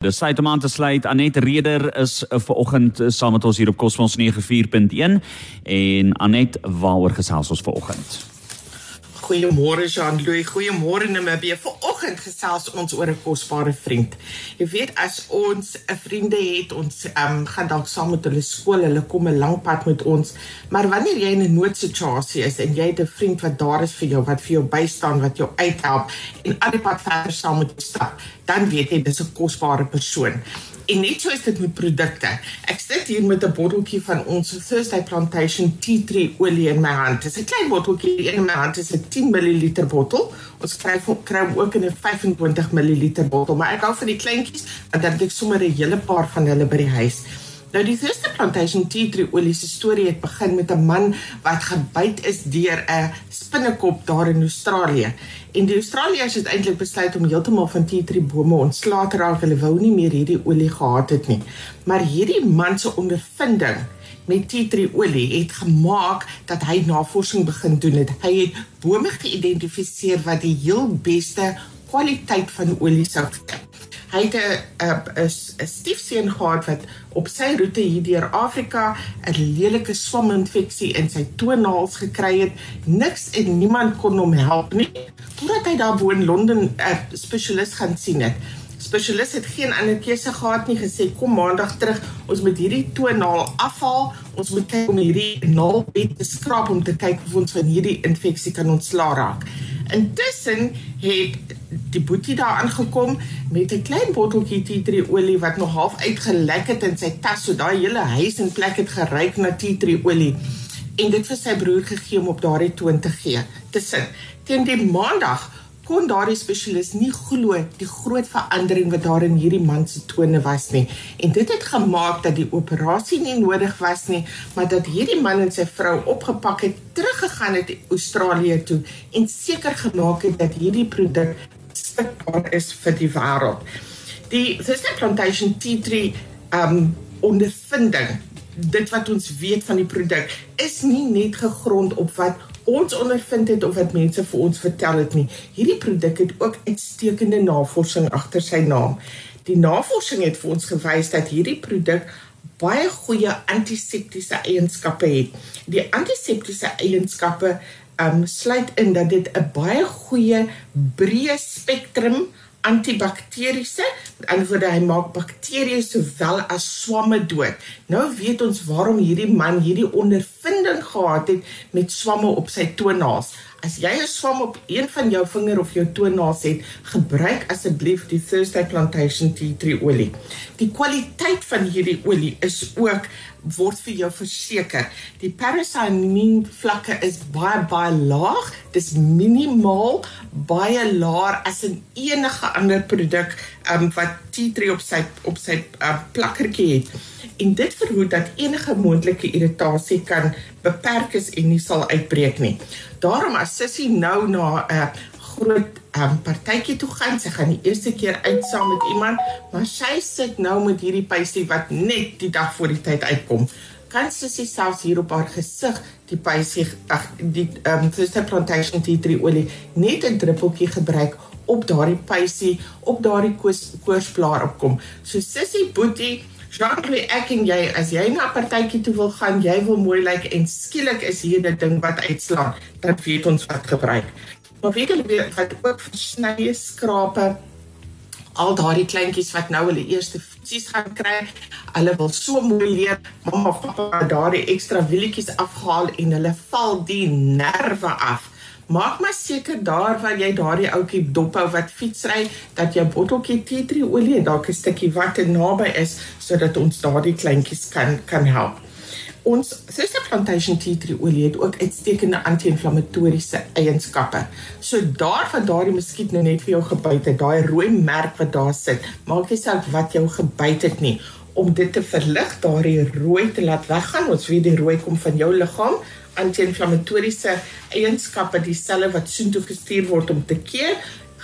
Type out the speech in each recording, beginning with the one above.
Dis tyd om aan te sluit. Anet Reder is uh, ver oggend uh, saam met ons hier op Cosmos 94.1 en Anet, waaroor gesels ons ver oggend? Goeiemôre Jean-Louis, goeiemôre Namibia. Vanoggend gesels ons oor 'n kosbare vriend. Jy weet as ons 'n vriende het, ons um, gaan dalk saam met hulle skool, hulle kom 'n lang pad met ons, maar wanneer jy in 'n noodsituasie is en jy het 'n vriend wat daar is vir jou, wat vir jou bystaan, wat jou uithelp en al die pad verder saam met jou stap, dan weet jy dis 'n kosbare persoon. En net so is dit met produkte. Ek sit hier met 'n botteltjie van ons Thursday Plantation Tea Tree olie in my hand. Dit is 'n klein botteltjie in my hand, dit is 'n 10 ml bottel. Ons kry kry ook in 'n 25 ml bottel, maar ek hou van die kleintjies en dan het ek sommer 'n hele paar van hulle by die huis. Nou die Thursday Plantation Tea Tree olie se storie het begin met 'n man wat gebyt is deur 'n spinnekop daar in Australië. En die Australiërs het eintlik besluit om heeltemal van tea tree bome ontslae te raak. Hulle wou nie meer hierdie olie gehad het nie. Maar hierdie man se ondervinding met tea tree olie het gemaak dat hy navorsing begin doen het. Hy het bome geïdentifiseer wat die heel beste kwaliteit van olie sou hy het 'n 'n stiefseun gehad wat op sy roete hier deur Afrika 'n lelike swaminfeksie in sy toenaels gekry het. Niks en niemand kon hom help nie. Totdat hy daar bo in Londen 'n spesialis gaan sien het. Spesialis het geen ander keuse gehad nie gesê kom maandag terug ons moet hierdie toenaal afhaal ons moet kyk om hierdie naal te skraap om te kyk of ons van hierdie infeksie kan ontslaa raak. Intussen het die boetie daar aangekom met 'n klein botteltjie tea tree olie wat nog half uitgelek het in sy tas, so daai hele huis en plek het geruik na tea tree olie. En dit vir sy broer gegee om op daardie toon te gee. Tussen teen die maandag kon daardie spesialis nie glo die groot verandering wat daar in hierdie man se tone was nie. En dit het gemaak dat die operasie nie nodig was nie, maar dat hierdie man en sy vrou opgepak het, teruggegaan het Australië toe en seker gemaak het dat hierdie produk beskikbaar is vir die wêreld. Die Thursday Plantation Tea Tree um ondervinding dit wat ons weet van die produk is nie net gegrond op wat ons ondervind het of wat mense vir ons vertel het nie. Hierdie produk het ook uitstekende navorsing agter sy naam. Die navorsing het vir ons gewys dat hierdie produk baie goeie antiseptiese eienskappe het. Die antiseptiese eienskappe um sluit in dat dit 'n baie goeie breë spektrum antibakteriese, met ander woorde hy maak bakterieë sowel as swamme dood. Nou weet ons waarom hierdie man hierdie ondervinding gehad het met swamme op sy toenaels. As jy 'n swam op een van jou vinger of jou toenaels het, gebruik asseblief die Thursday Plantation Tea Tree olie. Die kwaliteit van hierdie olie is ook word vir jou verseker. Die paracetamine vlakke is baie baie laag. Dis minimaal baie laer as in enige ander produk um, wat tea tree op sy op sy uh, plakkertjie het. En dit verhoed dat enige moontlike irritasie kan beperk is en nie sal uitbreek nie. Daarom as Sissy nou na 'n uh, groot um, partytjie toe gaan, sy gaan die eerste keer uit saam met iemand, maar sy sit nou met hierdie pysie wat net die dag voor die tyd uitkom. Kan Sissy selfs hier op haar gesig die pysie ag die um Thursday Plantation Tea Tree olie net 'n druppeltjie gebruik op daardie pysie op daardie koorsblaar opkom. So Sissy Boetie Jean-Louis ek en jy as jy na 'n partytjie toe wil gaan, jy wil mooi lyk like, en skielik is hier 'n ding wat uitslaan, dan weet ons wat gebruik. Maar weet weer wat ook versnye skrape al daardie kleintjies wat nou hulle eerste fietsies gaan kry. Hulle wil so mooi leer, mamma of pappa daardie ekstra wielietjies afhaal en hulle val die nerve af. Maak maar seker daar waar jy daardie ouetjie dophou wat fietsry dat jou botteltjie tea tree olie en dalk 'n stukkie water naby is sodat ons daardie kleintjies kan kan help. Ons Sister Plantation Tea Tree olie het ook uitstekende anti-inflammatoriese eienskappe. So daarvan daardie muskiet nou net vir jou gebyt het, daai rooi merk wat daar sit, maak nie saak wat jou gebyt het nie om dit te verlig, daardie rooi te laat weggaan. Ons weet die rooi kom van jou liggaam anti-inflammatoriese eienskappe dieselfde wat soontoe gestuur word om te keer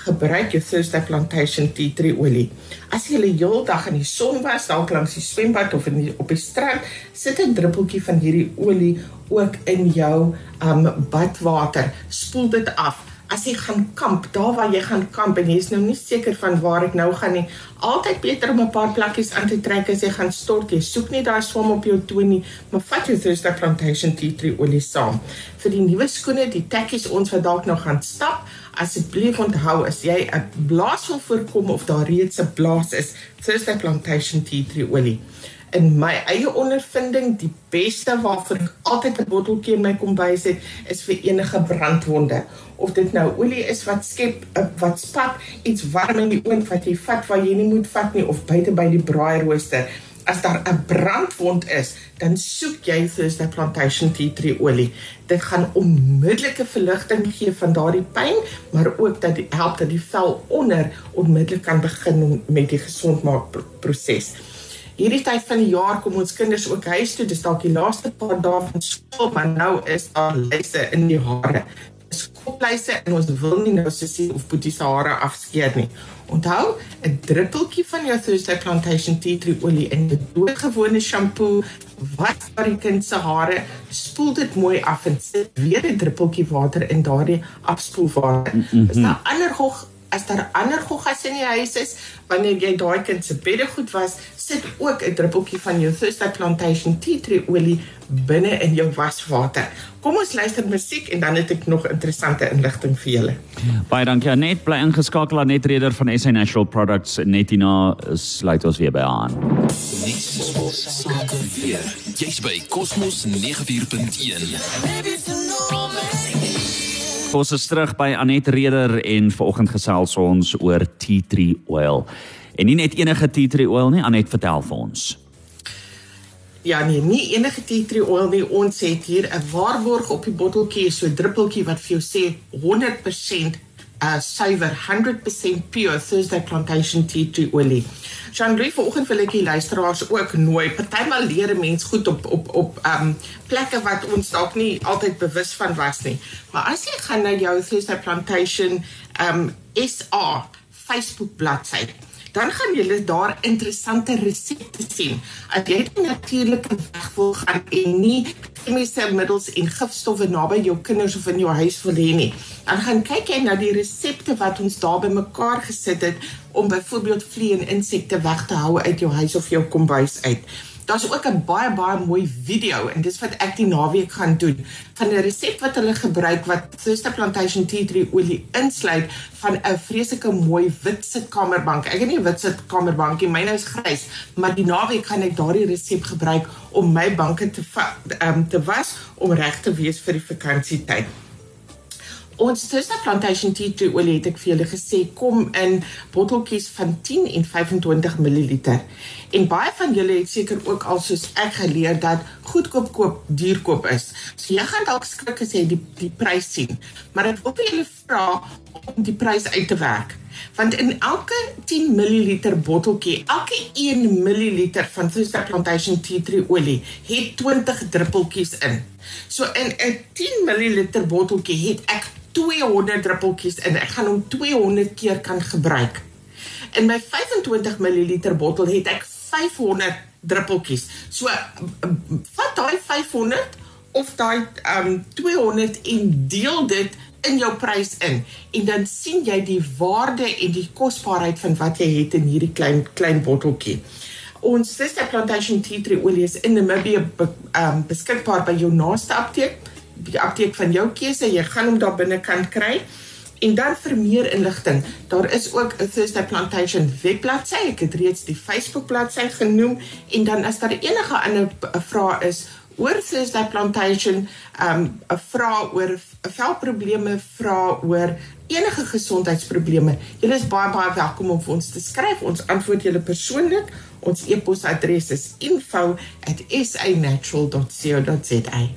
gebruik jou Thursday Plantation Tea Tree olie. As jy die hele dag in die son was, dalk langs die swembad of in die, op die strand, sit 'n druppeltjie van hierdie olie ook in jou um badwater. Spoel dit af. as jy gaan kamp, daar waar jy gaan kamp en jy's nou nie seker van waar ek nou gaan nie, altyd beter om 'n paar plakkies aan te trek as jy gaan stort. Jy soek nie daai swam op jou toe nie, maar vat jou Thursday Plantation tea tree olie saam. Vir die nuwe skoene, die tekkies ons wat dalk nou gaan stap, asseblief onthou as jy 'n blaas wil voorkom of daar reeds 'n blaas is, Thursday Plantation tea tree olie in my eie ondervinding die beste waarvoor ek altyd 'n botteltjie in my kombuis het is vir enige brandwonde. Of dit nou olie is wat skep eh, wat spat iets warm in die oond wat jy vat waar jy nie moet vat nie of buite by die braairooster as daar 'n brandwond is dan soek jy Thursday Plantation Tea Tree olie dit gaan onmiddellike verligting gee van daardie pyn maar ook dat dit help dat die vel onder onmiddellik kan begin met die gesondmaak proses hierdie tyd van die jaar kom ons kinders ook huis toe. Dis dalk die laaste paar dae van skool, maar nou is daar lyse in die hare. Skoollyse en ons wil nie nou sussie of boetie se hare afskeer nie. Onthou, 'n druppeltjie van jou Thursday Plantation tea tree olie in 'n doodgewone shampoo wat vir die kind se hare spoel dit mooi af en sit weer 'n druppeltjie water in daardie afspoelwater. Mm -hmm. Is daar ander gog as daar ander goggas in die huis is, wanneer jy daai kind se beddegoed was, sit ook 'n druppeltjie van jou Thursday Plantation tea tree olie binne in jou waswater. Kom ons luister musiek en dan het ek nog interessante inligting vir julle. Baie dankie Anet, bly ingeskakel aan Net Reder van SA Natural Products. Netina sluit ons weer by aan. Jy's by Cosmos 94.1. Ons is terug by Anet Reder en vanoggend gesels ons oor tea tree oil. En nie net enige tea tree oil nie, Anet vertel vir ons. Ja nee, nie enige tea tree oil nie. Ons het hier 'n waarborg op die botteltjie, so 'n druppeltjie wat vir jou sê 100% uh suiwer 100% pure Thursday plantation tea tree olie. Jean-Louis vanoggend wil ek die luisteraars ook nooi. Partymal leer 'n mens goed op op op um plekke wat ons dalk nie altyd bewus van was nie. Maar as jy gaan na jou Thursday plantation um SA Facebook bladsy dan gaan jy daar interessante resepte sien. As jy die natuurlike weg wil gaan en nie chemiese middels en gifstowwe naby jou kinders of in jou huis wil hê nie, dan gaan kyk jy na die resepte wat ons daar bymekaar gesit het om byvoorbeeld vliee en insekte weg te hou uit jou huis of jou kombuis uit. Daar's ook 'n baie baie mooi video en dis wat ek die naweek gaan doen van 'n resep wat hulle gebruik wat Thursday Plantation Tea Tree olie insluit van 'n vreeslike mooi wit sitkamerbank. Ek het nie 'n wit sitkamerbankie, myne is grys, maar die naweek gaan ek daardie resep gebruik om my banke te um, te was om reg te wees vir die vakansietyd. Ons Thursday Plantation Tea Tree olie het ek vir julle gesê kom in botteltjies van 10 en 25 ml. En baie van julle het seker ook al soos ek geleer dat goedkoop koop duur koop is. So jy gaan dalk skrik as jy die die prys sien. Maar ek wil vir julle vra om die prys uit te werk. Want in elke 10 ml botteltjie, elke 1 ml van Thursday Plantation Tea Tree olie het 20 druppeltjies in. So in 'n 10 ml botteltjie het ek 200 druppeltjies in. Ek gaan hom 200 keer kan gebruik. In my 25 ml bottel het ek 500 druppeltjies. So vat daai 500 of daai um 200 en deel dit in jou prys in en dan sien jy die waarde en die kosbaarheid van wat jy het in hierdie klein klein botteltjie. Ons Sister Plantation Tea Tree olie is in Namibia um beskikbaar by jou naaste apteek die apteek van jou keuse. Jy gaan hom daar binne kan kry. En dan vir meer inligting, daar is ook 'n Thursday Plantation webbladsy. Ek het reeds die Facebook bladsy genoem en dan as daar enige ander vrae is oor Thursday Plantation, ehm, 'n um, vraag oor velprobleme, vra oor enige gesondheidsprobleme. Julle is baie baie welkom om vir ons te skryf. Ons antwoord julle persoonlik. Ons e-posadres is info@sanatural.co.za.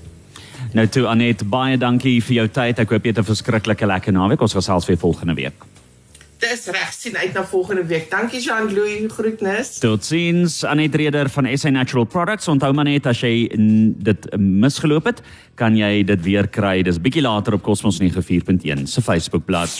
Nou toe Anet, baie dankie vir jou tyd. Ek hoop jy het 'n verskriklike lekker naweek. Ons gesels weer volgende week. Dis reg, sien uit na volgende week. Dankie Jean-Louis, groetnis. Totsiens Anet Reder van SA Natural Products. Onthou maar net as jy dit misgeloop het, kan jy dit weer kry. Dis bietjie later op Cosmos 94.1 se Facebookblad.